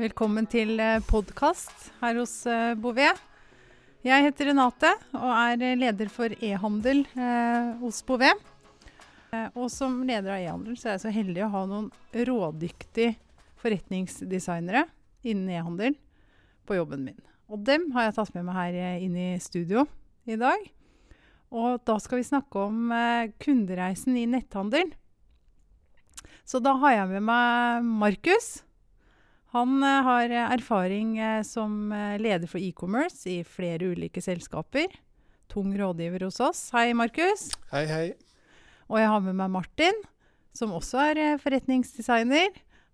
Velkommen til podkast her hos eh, Bouvet. Jeg heter Renate og er eh, leder for e-handel eh, hos Bouvet. Eh, og som leder av e-handel så er jeg så heldig å ha noen rådyktige forretningsdesignere innen e-handel på jobben min. Og dem har jeg tatt med meg her eh, inn i studio i dag. Og da skal vi snakke om eh, kundereisen i netthandel. Så da har jeg med meg Markus. Han eh, har erfaring eh, som eh, leder for e-commerce i flere ulike selskaper. Tung rådgiver hos oss. Hei, Markus. Hei, hei. Og jeg har med meg Martin, som også er forretningsdesigner.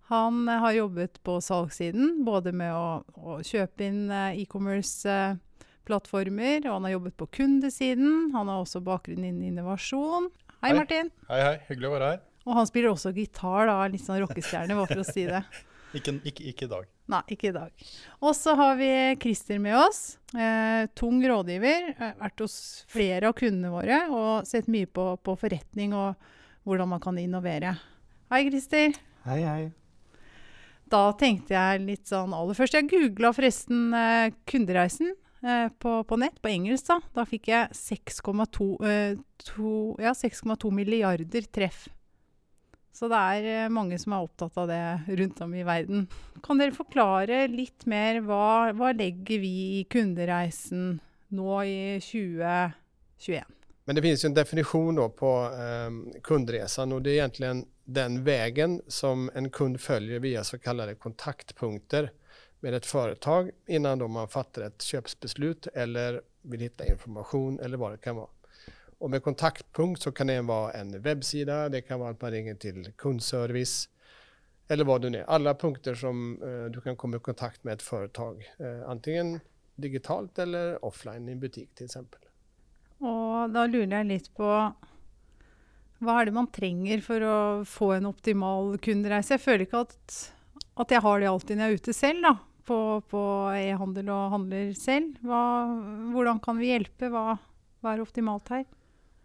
Han har jobbet på salgssiden, både med å, å kjøpe inn e-commerce-plattformer, og han har jobbet på kundesiden. Han har også bakgrunn innen innovasjon. Hei, Hei. Martin. Hei, hei. Hyggelig å være her. Og han spiller også gitar, da. Litt sånn rockestjerne, bare for å si det. Ikke, ikke, ikke i dag. Nei, ikke i dag. Og så har vi Christer med oss. Eh, tung rådgiver. Eh, vært hos flere av kundene våre og sett mye på, på forretning og hvordan man kan innovere. Hei, Christer. Hei, hei. Da tenkte jeg litt sånn aller først Jeg googla forresten eh, kundereisen eh, på, på nett, på engelsk. Da Da fikk jeg 6,2 eh, ja, 6,2 milliarder treff. Så det er eh, mange som er opptatt av det rundt om i verden. Kan dere forklare litt mer hva, hva legger vi i kundereisen nå i 2021? Men det finnes jo en definisjon på eh, kundereisen, og det er egentlig den veien som en kund følger via så kallade kontaktpunkter med et företag innan man fatter et kjøpsbeslut eller vil finne informasjon, eller hva det kan vara. Och med kontaktpunkt så kan det være en webside, det kan være at man ringer til kundservice eller hva det nå er. Alle punkter som eh, du kan komme i kontakt med et företag, eh, antingen digitalt eller offline i en butik f.eks. Og da lurer jeg litt på hva er det man trenger for å få en optimal kundereise? Jeg føler ikke at, at jeg har det alltid når jeg er ute selv, da. På, på e-handel og handler selv. Hva, hvordan kan vi hjelpe? Hva, hva er optimalt her?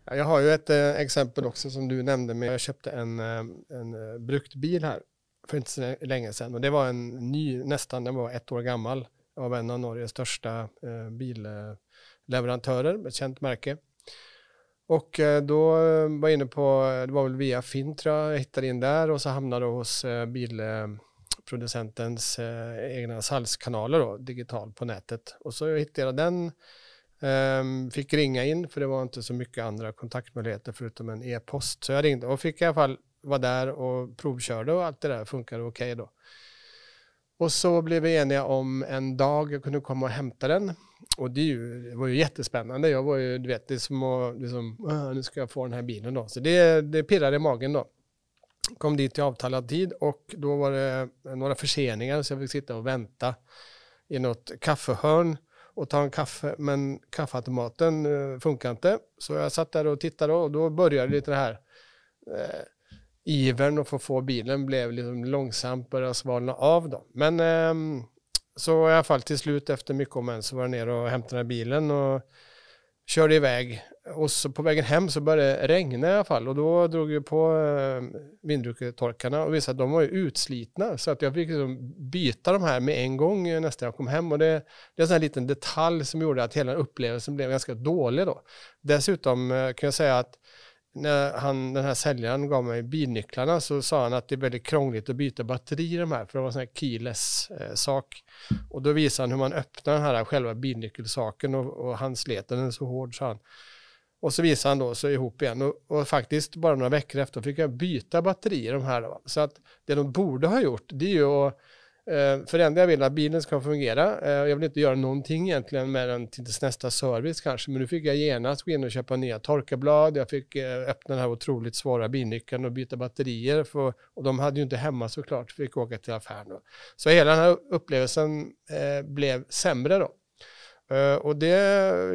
Jag har jo et eh, eksempel også, som du nevnte. Med, jag köpte en, eh, en eh, brukt bil her for ikke så lenge siden. Og det var en ny, nesten den var ett år gammel, av en av Norges største eh, billeverandører, et kjent merke. Och eh, eh, var jag inne på, det var väl via Finn tror jag, jag hittade in där och så hamnade jag hos bilproducentens egna salgskanaler digitalt på nätet. Och så hittade jag den Ehm, fick ringa in för det var inte så mycket andra kontaktmöjligheter förutom en e-post. Så jag ringde och fick i alla fall vara där och provkörde och allt det där funkade okej då. Och så blev vi eniga om en dag jag kunde komma och hämta den. Och det, ju, det var ju jättespännande. Jag var ju, du vet, det är som att, liksom, "Åh, nu ska jag få den här bilen då. Så det, det pirrade i magen då. Kom dit i avtalad tid och då var det några förseningar så jag fick sitta och vänta i något kaffehörn och ta en kaffe, men kaffeautomaten uh, funkar inte. Så jag satt där och tittade och då började lite det här Uh, ivern att få få bilen blev liksom långsamt började svalna av då. Men ehm, så i alla fall till slut efter mycket om än så var jag nere och hämtade bilen och körde iväg. Och så på vägen hem så började det regna i alla fall och då drog jag på eh, vindrutetorkarna och de var ju utslitna så att jag fick liksom byta de här med en gång eh, nästan jag kom hem och det, det är en sån liten detalj som gjorde att hela upplevelsen blev ganska dålig då. Dessutom kunne kan jag säga att när han, den här säljaren gav mig bilnycklarna så sa han att det är väldigt krångligt att byta batteri i de här för det var en sån här keyless eh. Och då visade han hur man öppnar den här själva bilnyckelsaken och, och han slet den så hård sa han. Och så visade han då så ihop igen och, och faktiskt bara några veckor efter fick jag byta batteri i de här. Så att det de borde ha gjort det är ju att för det enda jag vill att bilen ska fungera. Eh, jag vill inte göra någonting egentligen med den till neste service kanske. Men nu fick jag genast gå in och köpa nya torkarblad. Jag fick eh, öppna den här otroligt svåra bilnyckeln och byta batterier. För, och de hade ju inte hemma såklart. Fick åka till affären. Så hela den här upplevelsen eh, blev sämre då. Eh, och det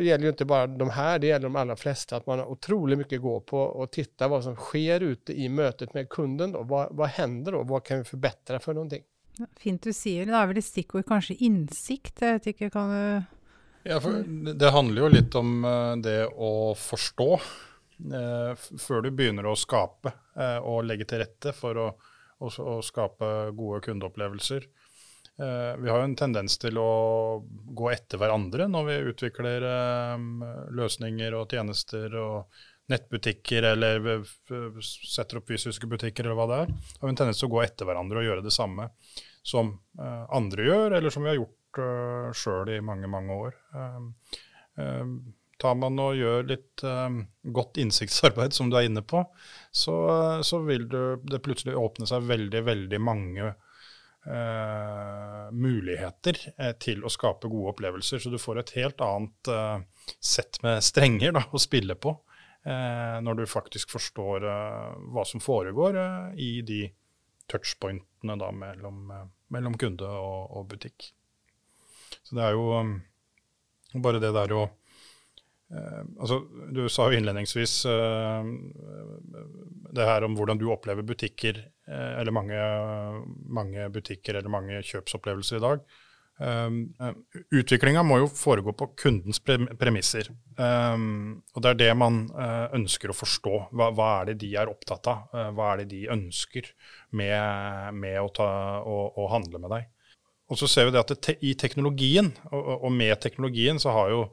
gäller ju inte bara de här, det gäller de allra flesta, att man har otroligt mycket att gå på och titta vad som sker ute i mötet med kunden. Då. Vad, vad händer då? Kan vi förbättra för någonting? Fint du sier. Da er vel et stikkord kanskje innsikt. Jeg vet ikke, kan du Ja, for det handler jo litt om eh, det å forstå eh, før du begynner å skape eh, og legge til rette for å, å, å skape gode kundeopplevelser. Eh, vi har jo en tendens til å gå etter hverandre når vi utvikler eh, løsninger og tjenester og nettbutikker eller setter opp fysiske butikker eller hva det er. Vi har en tendens til å gå etter hverandre og gjøre det samme som eh, andre gjør, eller som vi har gjort sjøl i mange, mange år. Tar man og gjør litt godt innsiktsarbeid, som du er inne på, så, så vil det plutselig åpne seg veldig, veldig mange Uh, muligheter uh, til å skape gode opplevelser. Så du får et helt annet uh, sett med strenger da, å spille på når du faktisk forstår hva som foregår i de touchpointene da, mellom, mellom kunde og, og, butikk. Så det er jo bare det der å altså, Du sa jo innledningsvis det her om hvordan du opplever butikker Eh, eller mange, mange, butikker eller mange kjøpsopplevelser i dag. Um, Utviklinga må jo foregå på kundens premisser. Um, og det er det man uh, ønsker å forstå. Hva, hva, er det de er opptatt av? Uh, hva er det de ønsker med, med å, ta, å, å, handle med deg? Og så ser vi det at det i teknologien, og, og, med teknologien, så har jo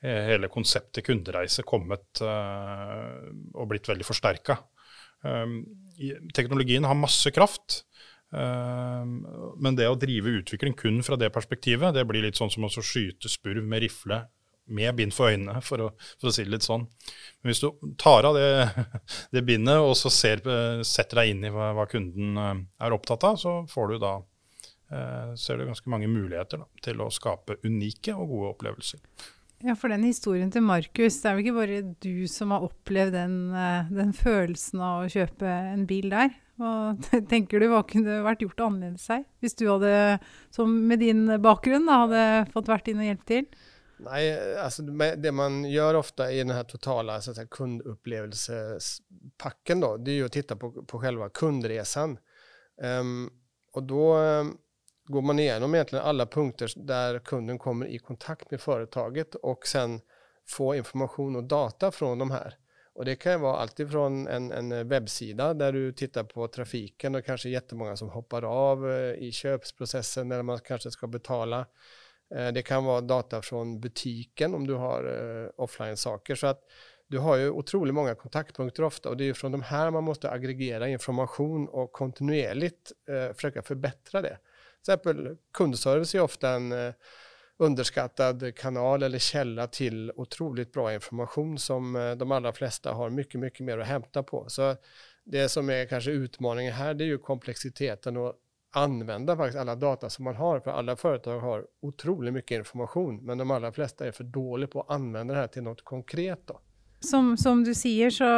hele konseptet kundereise kommet og blitt veldig forsterka. Um, teknologien har masse kraft. Um, men det å drive utvikling kun fra det perspektivet, det blir litt sånn som å skyte spurv med rifle med bind for øynene, for å, for å, si det litt sånn. Men hvis du tar av det, det bindet og så ser, setter deg inn i hva, hva, kunden uh, er opptatt av, så får du da uh, ser du ganske mange muligheter da, til å skape unike og gode opplevelser. Ja, for den historien til Markus, det er jo ikke bare du som har opplevd den, eh, den, følelsen av å kjøpe en bil der. Hva tenker du, hva kunne vært gjort annerledes her? Hvis du hadde, som med din bakgrunn, da, hadde fått vært inn og hjulpet til? Nei, altså det man gjør ofte i den totale så säga, kundopplevelsespakken, det er jo å titte på, på selve kundereisen. Um, og da går man igjennom egentlig alle punkter der kunden kommer i kontakt med företaget og sen få informasjon og data fra de här. Och det kan vara alltifrån en, en webbsida där du tittar på trafiken och kanske jättemånga som hoppar av eh, i köpsprocessen när man kanske ska betala. Eh, det kan vara data från butiken om du har eh, offline-saker. Så att du har ju otroligt många kontaktpunkter ofta och det är från de här man måste aggregera information och kontinuerligt försöka förbättra det. Till exempel kundservice är ofta en underskattad kanal eller källa till otroligt bra information som eh, de allra flesta har mycket, mycket mer att hämta på. Så det som är kanske utmaningen här, det är ju komplexiteten och använda faktiskt alla data som man har, för alla företag har otroligt mycket information, men de allra flesta är för dåliga på att använda det här till något konkret. Då. Som, som, du sier, så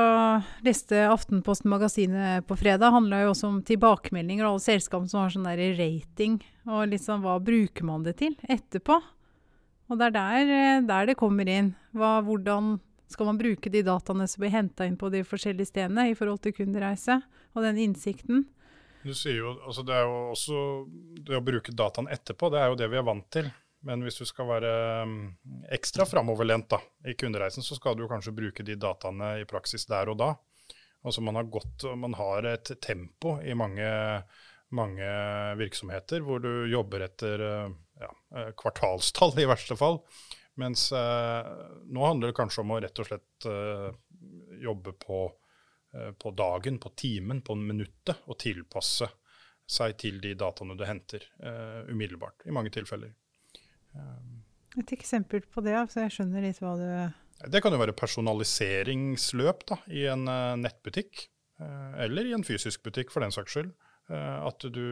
leste Aftenposten magasinet på fredag. handla jo også om tilbakemeldinger og alle selskap som har sånn der rating. Og liksom hva bruker man det til etterpå? Og det er der, der det kommer inn. Hva, hvordan skal man bruke de dataene som blir henta inn på de forskjellige stedene i forhold til kundereise, og den innsikten? Du sier jo, altså Det er jo også det å bruke dataen etterpå, det er jo det vi er vant til. Men hvis du skal være mm, ekstra framoverlent i kundereisen, så skal du kanskje bruke de dataene i praksis der og da. Altså man har, gått, man har et tempo i mange, mange, virksomheter hvor du jobber etter ja, kvartalstall, i verste fall. Mens eh, nå handler det kanskje om å rett og slett eh, jobbe på, eh, på, dagen, på timen, på minuttet, og tilpasse seg til de dataene du henter eh, umiddelbart, i mange tilfeller. Et eksempel på det, så jeg skjønner litt hva du Det kan jo være personaliseringsløp da, i en uh, nettbutikk. Uh, eller i en fysisk butikk, for den saks skyld. Uh, at du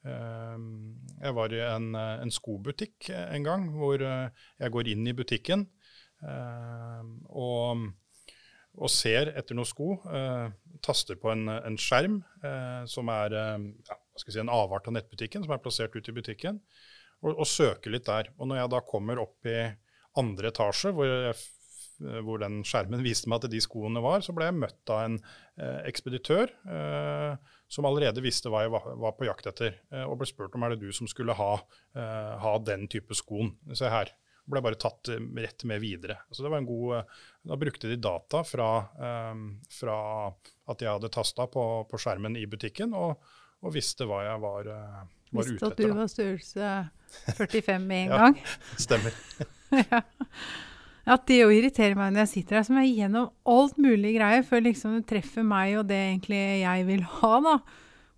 Jeg var i en, en, skobutikk en gang hvor jeg går inn i butikken og, og, ser etter noen sko. taster på en, en skjerm som er ja, si, en avart av nettbutikken, som er plassert ute i butikken og, og søke litt der. Og når jeg da kommer opp i andre etasje, hvor, jeg, hvor den skjermen viste meg at de skoene var, så ble jeg møtt av en eh, ekspeditør eh, som allerede visste hva jeg var, var på jakt etter, eh, og ble spurt om er det du som skulle ha, eh, ha den type skoen. Se her. Ble bare tatt eh, rett med videre. Så det var en god, eh, Da brukte de data fra, fra at jeg hadde tasta på, på, skjermen i butikken, og, og visste hva jeg var, uh, var visste ute etter. Visste at du var størrelse 45 med en ja, gang? Stemmer. ja. At det å irritere meg når jeg sitter her, som er gjennom alt mulig greier, før liksom du treffer meg og det egentlig jeg vil ha, da.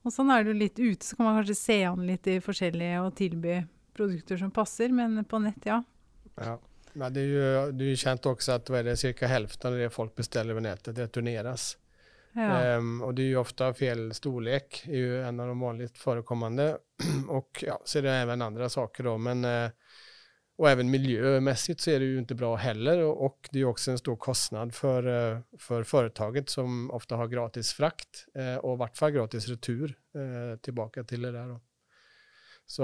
Og sånn er det jo litt ute, så kan man kanskje se an litt i forskjellige og tilby produkter som passer, men på nett, ja. ja. Men det er jo det er kjent også at det ca. halvparten av det folk bestiller ved nettet, returneres. Ja. Um, og det er jo ofte fel storlek, er jo en av de vanligst forekommende. og ja, så er det også andre saker, da. Men uh, och även miljömässigt så är det ju inte bra heller och, och det är också en stor kostnad för, uh, för företaget som ofta har gratis frakt uh, och i vart fall gratis retur eh, tillbaka till det där. Då. Så,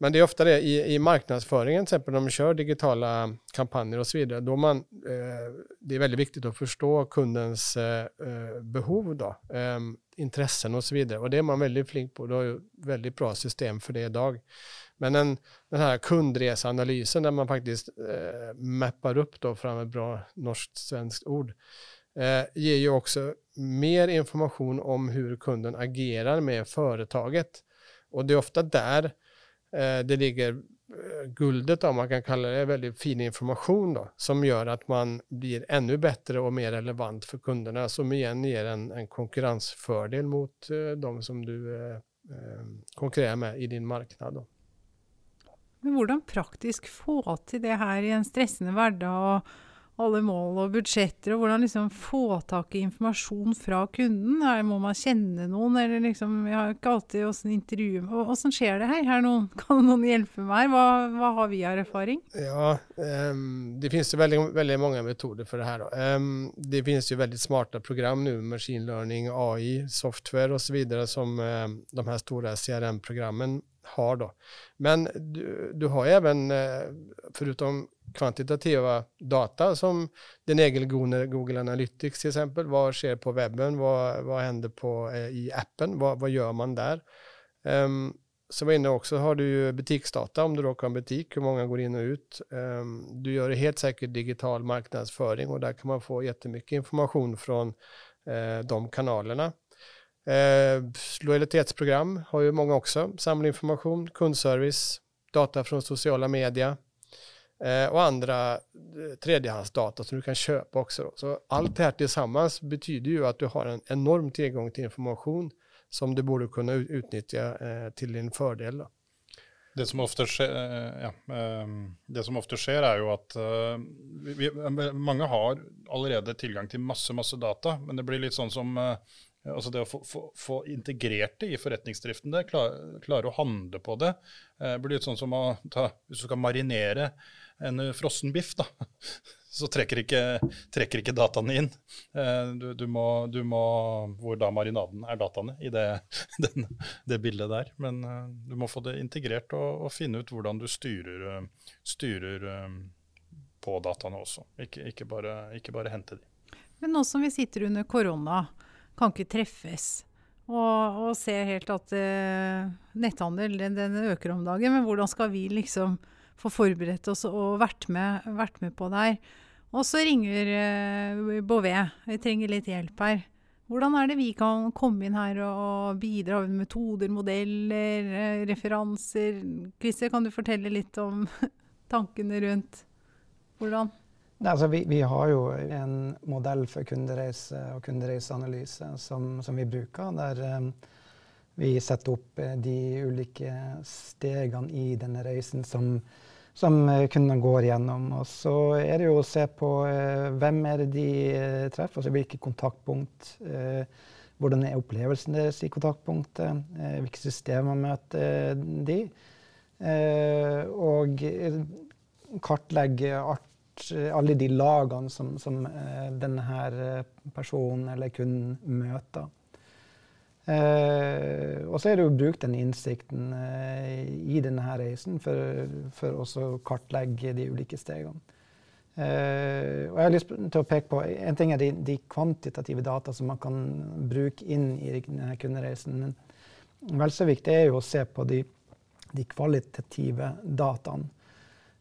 men det är ofta det i, i marknadsföringen, till exempel när man kör digitala kampanjer och så vidare, man, det är väldigt viktigt att förstå kundens behov, då, intressen och så vidare. Det är man väldigt flink på, du har ju väldigt bra system för det idag. Men den, den här kundreseanalysen där man faktiskt eh, mappar upp då fram ett bra norskt-svenskt ord eh, ger ju också mer information om hur kunden agerar med företaget. Och det är ofta där eh, det ligger eh, guldet, om man kan kalle det, veldig fin informasjon da, som gjør at man blir enda bedre og mer relevant for kundene, som igjen gir en, en konkurransefordel mot uh, de som du eh, eh konkurrerer med i din marknad. Men hvordan praktisk få til det her i en stressende hverdag, og alle mål og budsjetter, og hvordan liksom få tak i informasjon fra kunden? Her må man kjenne noen, eller liksom Jeg har ikke alltid åssen intervju Åssen skjer det her? her noen, kan noen hjelpe meg? Hva, hva har vi av erfaring? Ja, um, det finnes jo veldig, veldig, mange metoder for det her. Um, det finnes jo veldig smarte program nå, machine learning, AI, software osv. som um, de her store CRM-programmene har. Då. Men du, du har även, eh, förutom kvantitativa data som din egen Google, Analytics till exempel, vad sker på webben, vad, vad händer på, eh, i appen, vad, vad gör man där? Um, som var inne också har du ju butiksdata om du råkar ha en butik, hur många går in och ut. Um, du gör helt säkert digital marknadsföring och där kan man få jättemycket information från uh, de kanalerna. Eh, lojalitetsprogram har ju många också. Samla information, kundservice, data från sociala medier eh, och andra eh, tredjehandsdata som du kan köpa också. Då. Så allt det här tillsammans betyder ju att du har en enorm tillgång till information som du borde kunna utnyttja eh, till din fördel. Då. Det som, ofte skjer, eh, ja, ehm, det som ofte skjer, er jo at uh, vi, mange har allerede tilgang til masse masse data, men det blir litt sånn som Altså det å få, få, få, integrert det i forretningsdriften, det, klare, klare å handle på det. Det blir litt sånn som å ta, Hvis du skal marinere en frossen biff, da, så trekker ikke, trekker ikke dataene inn. Eh, du, du, må, du, må, Hvor da marinaden er dataene i det, den, det bildet der. Men eh, du må få det integrert og, og finne ut hvordan du styrer, eh, styrer på dataene også. Ikke, ikke, bare, ikke bare hente de. Men nå som vi sitter under korona, kan ikke treffes. Og, og ser helt at uh, netthandel den, den, øker om dagen. Men hvordan skal vi liksom få forberedt oss og vært med, vært med på det her? Og så ringer uh, Bouvet. Vi trenger litt hjelp her. Hvordan er det vi kan komme inn her og bidra med metoder, modeller, uh, referanser? Christer, kan du fortelle litt om tankene rundt hvordan? Altså, vi, vi, har jo en modell for kundereise og kundereiseanalyse som, som vi bruker, der um, vi setter opp uh, de ulike stegene i denne reisen som, som uh, kundene går gjennom. Og så er det jo å se på uh, hvem er det de treffer, altså hvilke kontaktpunkt. hvordan er opplevelsen deres i kontaktpunktet? hvilke systemer møter de? og kartlegge art Eh, alle de lagene som, som uh, denne eh, personen eller kunden møter. Uh, og så er det jo brukt den innsikten uh, i denne reisen for, for å kartlegge de ulike stegene. og jeg har lyst til å peke på En ting er de, de kvantitative data som man kan bruke inn i denne kundereisen. Men vel så viktig er jo å se på de, de kvalitative dataene.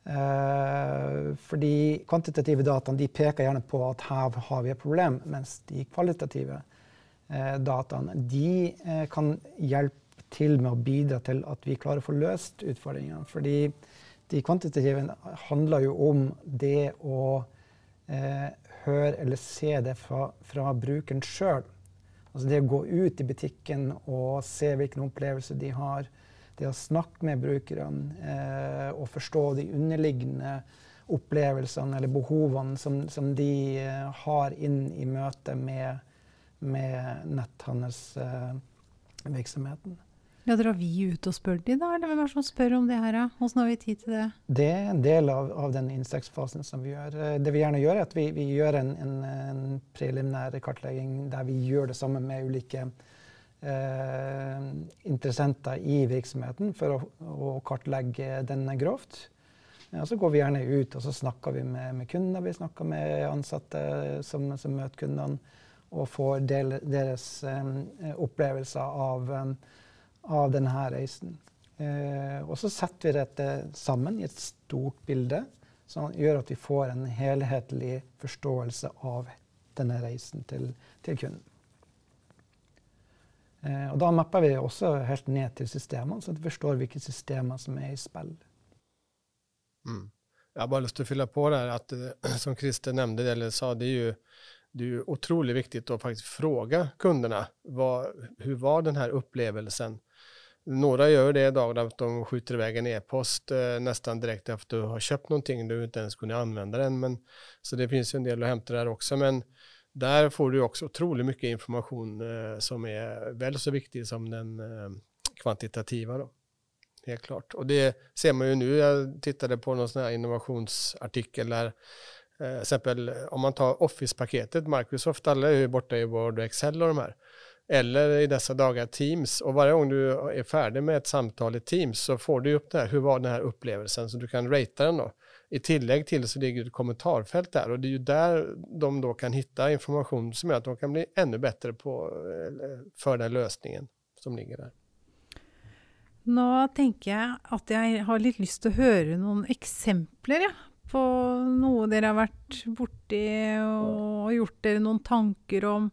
Eh, fordi kvantitative data de peker gjerne på at her har vi et problem, mens de kvalitative eh, dataene, de eh, kan hjelpe til med å bidra til at vi klarer å få løst utfordringene. Fordi de kvantitative handler jo om det å eh, høre eller se det fra, fra brukeren sjøl. Altså det å gå ut i butikken og se hvilken opplevelse de har. Det å snakke med brukerne eh, og forstå de underliggende opplevelsene eller behovene som, som de eh, har inn i møte med, med netthandelsvirksomheten. Eh, ja, Drar vi ut og spør de da, eller hvem er det som spør om det her? da? Hvordan har vi tid til det? Det er en del av, av den insektfasen som vi gjør. Eh, det vi gjerne gjør, er at vi, vi gjør en, en, en, preliminær kartlegging der vi gjør det sammen med ulike eh, interessenter i virksomheten for å, å kartlegge denne grovt. Ja, så går vi gjerne ut og så snakker vi med, med kunder, vi snakker med ansatte som, som møter kundene, og får del, deres um, opplevelser av, um, av denne reisen. Uh, og så setter vi dette sammen i et stort bilde, som gjør at vi får en helhetlig forståelse av denne reisen til, til kunden. Uh, og da mapper vi også helt ned til systemene, så at vi forstår hvilke systemer som er i spill. Mm. Jeg har bare lyst til å fylle på der at eh, som Christer nevnte, eller sa, det er jo det är otroligt viktigt att faktiskt fråga kunderna vad, var den här upplevelsen. Några gör det idag att de skjuter iväg en e-post eh, nästan direkt efter att du har köpt någonting du inte ens kunde använda den. Men, så det finns ju en del att hämta där också. Men där får du også utrolig mye information eh, som er vel så viktig som den eh, kvantitativa. Da. helt klart. Og det ser man jo nu, Jeg tittade på noen här innovationsartikel eh, eksempel, om man tar Office-paketet, Microsoft, alle er jo borte i Word og Excel og de her. Eller i dessa dagar Teams. Og hver gang du er ferdig med et samtale i Teams så får du opp det her. Hvordan var den her opplevelsen? Så du kan rate den då. I tillegg til så ligger et kommentarfelt der, og det er jo der de da kan finne informasjon som gjør at de kan bli enda bedre på, for den løsningen som ligger der. Nå tenker jeg at jeg har litt lyst til å høre noen eksempler ja, på noe dere har vært borti og gjort dere noen tanker om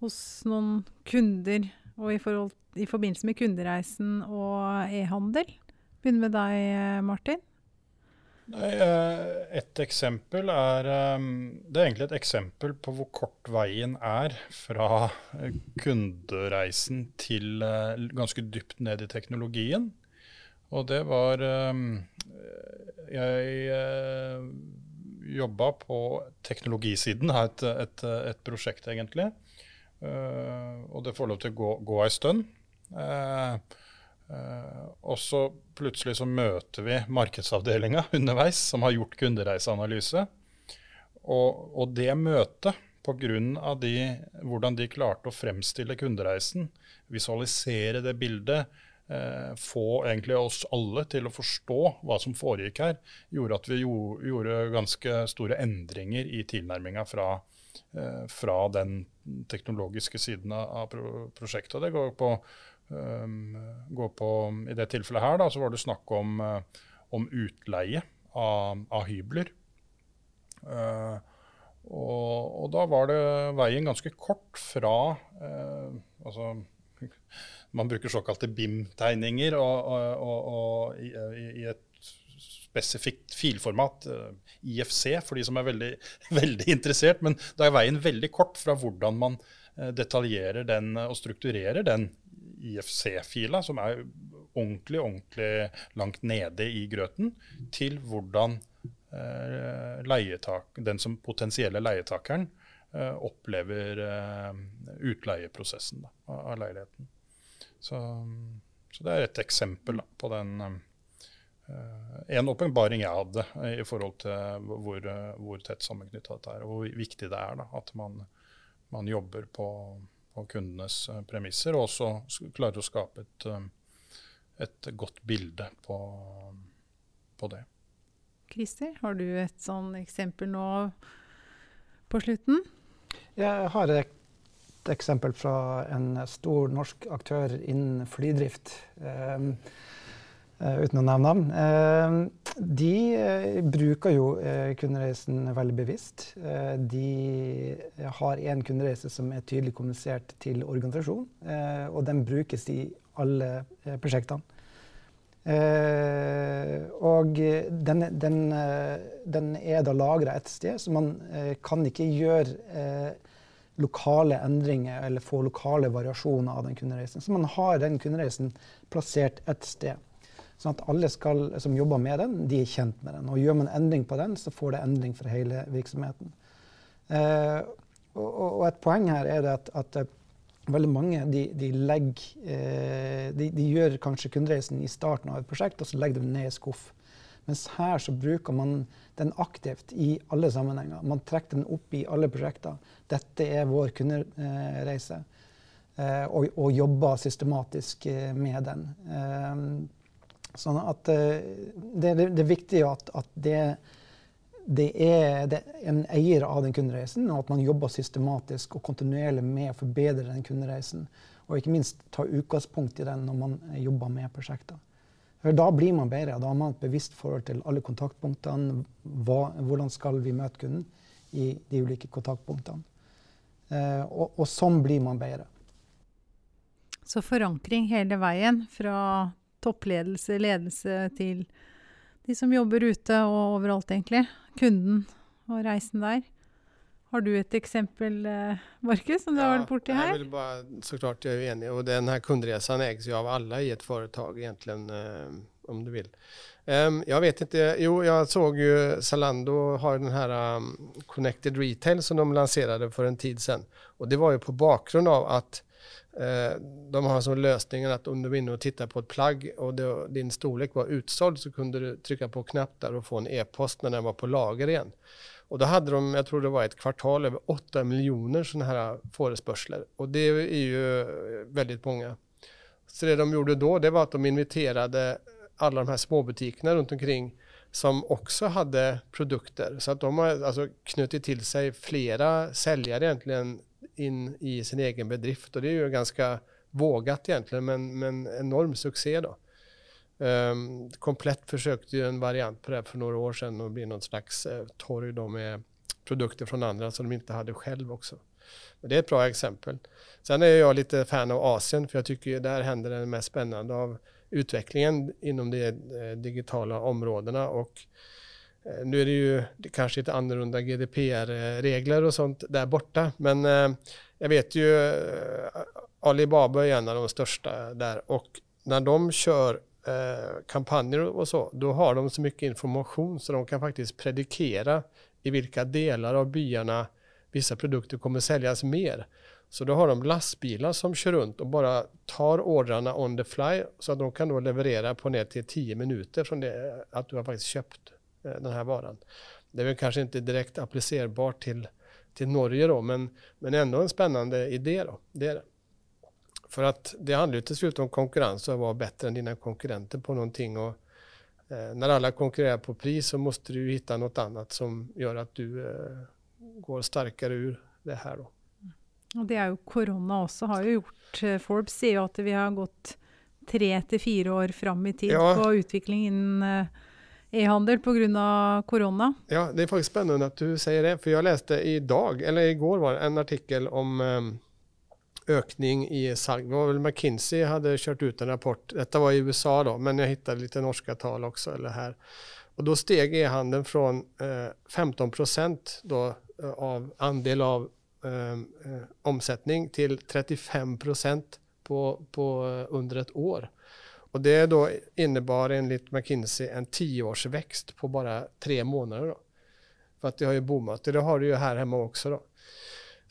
hos noen kunder og i, forhold, i forbindelse med kundereisen og e-handel. Begynner med deg, Martin. Eh, et eksempel er ehm, Det er egentlig et eksempel på hvor kort veien er fra eh, kundereisen til eh, ganske dypt ned i teknologien. Og det var Jeg jobba på teknologisiden et, et, et, prosjekt, egentlig. Og det får lov til å gå, gå ei stund. Uh, og så plutselig så møter vi markedsavdelinga underveis, som har gjort kundereiseanalyse. Og, og det møtet, pga. De, hvordan de klarte å fremstille kundereisen, visualisere det bildet, uh, få egentlig oss alle til å forstå hva som foregikk her, gjorde at vi gjorde, gjorde ganske store endringer i tilnærminga fra, uh, fra den teknologiske siden av prosjektet. Det går på gå på I det tilfellet her da, så var det snakk om, uh, om utleie av, av hybler. Uh, og, og, da var det veien ganske kort fra uh, altså, Man bruker såkalte BIM-tegninger i, i, et spesifikt filformat, IFC, for de som er veldig, veldig interessert. Men da er veien veldig kort fra hvordan man detaljerer den og strukturerer den IFC-fila, som er ordentlig, ordentlig langt nede i grøten, til hvordan eh, leietak, den som potensielle leietakeren eh, opplever eh, utleieprosessen da, av, leiligheten. Så, så, det er et eksempel da, på den en åpenbaring jeg hadde i forhold til hvor, hvor tett sammenknytta dette er, og hvor viktig det er da, at man, man jobber på på kundenes eh, premisser, og også klarer å skape et, eh, et godt bilde på, på det. Christer, har du et sånn eksempel nå på slutten? Jeg har et eksempel fra en stor norsk aktør innen flydrift. Um, uten å nevne navn. Uh, de uh, bruker jo kundereisen veldig bevisst. de har én kundereise som er tydelig kommunisert til organisasjonen, og den brukes i alle prosjektene. og den, den, den, er da lagra et sted, så man kan ikke gjøre lokale endringer eller få lokale variasjoner av den kundereisen. Så man har den kundereisen plassert et sted. Sånn at alle skal, som jobber med den, de er kjent med den. Og gjør man endring på den, så får det endring for hele virksomheten. Eh, og, og, et poeng her er at, at eh, veldig mange de, de legger eh, de, de, gjør kanskje kundereisen i starten av et prosjekt, og så legger de ned i skuff. Mens her så bruker man den aktivt i alle sammenhenger. Man trekker den opp i alle prosjekter. Dette er vår kundereise. Eh, og, og, jobber systematisk eh, med den. Eh, Sånn at uh, det, det, det, er viktig at, at det, det, er det, en eier av den kundereisen, og at man jobber systematisk og kontinuerlig med å forbedre den kundereisen. Og ikke minst ta utgangspunkt i den når man jobber med prosjekter. For Da blir man bedre. Da har man et bevisst forhold til alle kontaktpunktene. Hva, hvordan skal vi møte kunden i de ulike kontaktpunktene. Eh, og, og sånn blir man bedre. Så forankring hele veien fra toppledelse, ledelse til de som jobber ute og overalt, egentlig. Kunden og reisen der. Har du et eksempel, eh, Markus, som du ja, har vært borti her? Jeg vil bare, så klart jeg er enig. Og denne kundereisen eies jo av alle i et foretak, egentlig, eh, om du vil. Um, jeg vet ikke Jo, jeg så jo Zalando har den her um, Connected Retail som de lanserte for en tid siden. Og det var jo på bakgrunn av at de har som løsningen at om du var inne og tittet på et plagg og det, din storlek var utsolgt, så kunne du trykke på knapp der og få en e-post når den var på lager igjen. Og da hadde de, jeg tror det var et kvartal, over 8 millioner sånne her forespørsler. Og det er jo eh, veldig mange. Så det de gjorde da, det var at de inviterte alle de her småbutikkene rundt omkring som også hadde produkter. Så at de har knyttet til seg flere selgere egentlig inn i sin egen bedrift. Og det er jo ganske vågat egentlig, men, men enorm suksess. da. Um, Komplett forsøkte jo en variant på det for noen år siden å bli noen slags uh, torg da, med produkter fra andre som de ikke hadde selv også. Det er et bra eksempel. Sen er jeg litt fan av Asien, for jeg syns der hender det mest spennende av utviklingen innom de uh, digitale områdene. og Eh, nu är det ju kanske lite annorlunda GDPR-regler och sånt där borta, men jeg jag vet ju eh, Alibaba är en av de största där och när de kör kampanjer och så, då har de så mycket information så de kan faktiskt predikera i vilka delar av byarna vissa produkter kommer säljas mer. Så då har de lastbilar som kör runt och bara tar ordrarna on the fly så att de kan då på ner till 10 minuter från det att du har faktiskt köpt Eh, den här varan. Det är väl kanske inte direkt applicerbart till, till Norge då, men, men ändå en spännande idé då. Det är det. För att det handlar ju till slut om konkurrens och att vara bättre än dina konkurrenter på någonting. Och, eh, när alla konkurrerar på pris så måste du hitta något annat som gör att du eh, går starkare ur det här då. Og det er jo korona også har jo gjort eh, Forbes sier jo at vi har gått tre til fire år fram i tid ja. på utvikling innen eh, e-handel pga. korona. Ja, det er faktisk spennende at du sier det. For jeg leste i dag, eller i går var det, en artikkel om um, i i Det var vel McKinsey hadde kjørt ut en rapport. Dette var i USA da, men jeg fant litt norske tal også. Eller her. Og Da steg e-handelen fra eh, 15 procent då, eh, av andel av eh, omsättning till 35 procent på, på, eh, under et år. Och det då innebar enligt McKinsey en tioårsväxt på bara tre månader. Då. För att det har ju boomat det har det ju här hemma också. Då.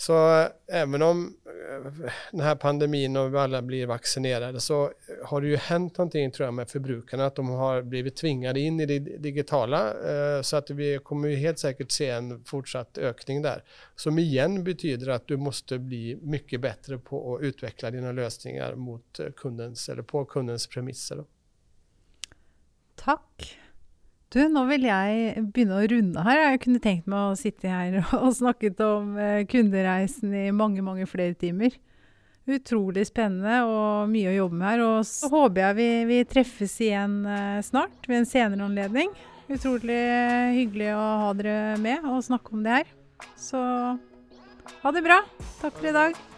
Så även om denne den här pandemin och alla blir vaccinerade så har det ju hänt någonting tror jag med förbrukarna att de har blivit tvingade in i det digitala eh, så att vi kommer helt säkert se en fortsatt ökning där. Som igen betyder att du måste bli mycket bättre på att utveckla dina lösningar mot kundens eller på kundens premisser. Takk! Du, nå vil jeg begynne å runde her. Jeg kunne tenkt meg å sitte her og snakket om eh, kundereisen i mange, mange flere timer. Utrolig spennende og mye å jobbe med her. Og så håper jeg vi, vi treffes igjen eh, snart ved en senere anledning. Utrolig hyggelig å ha dere med og snakke om det her. Så ha det bra. Takk for i dag.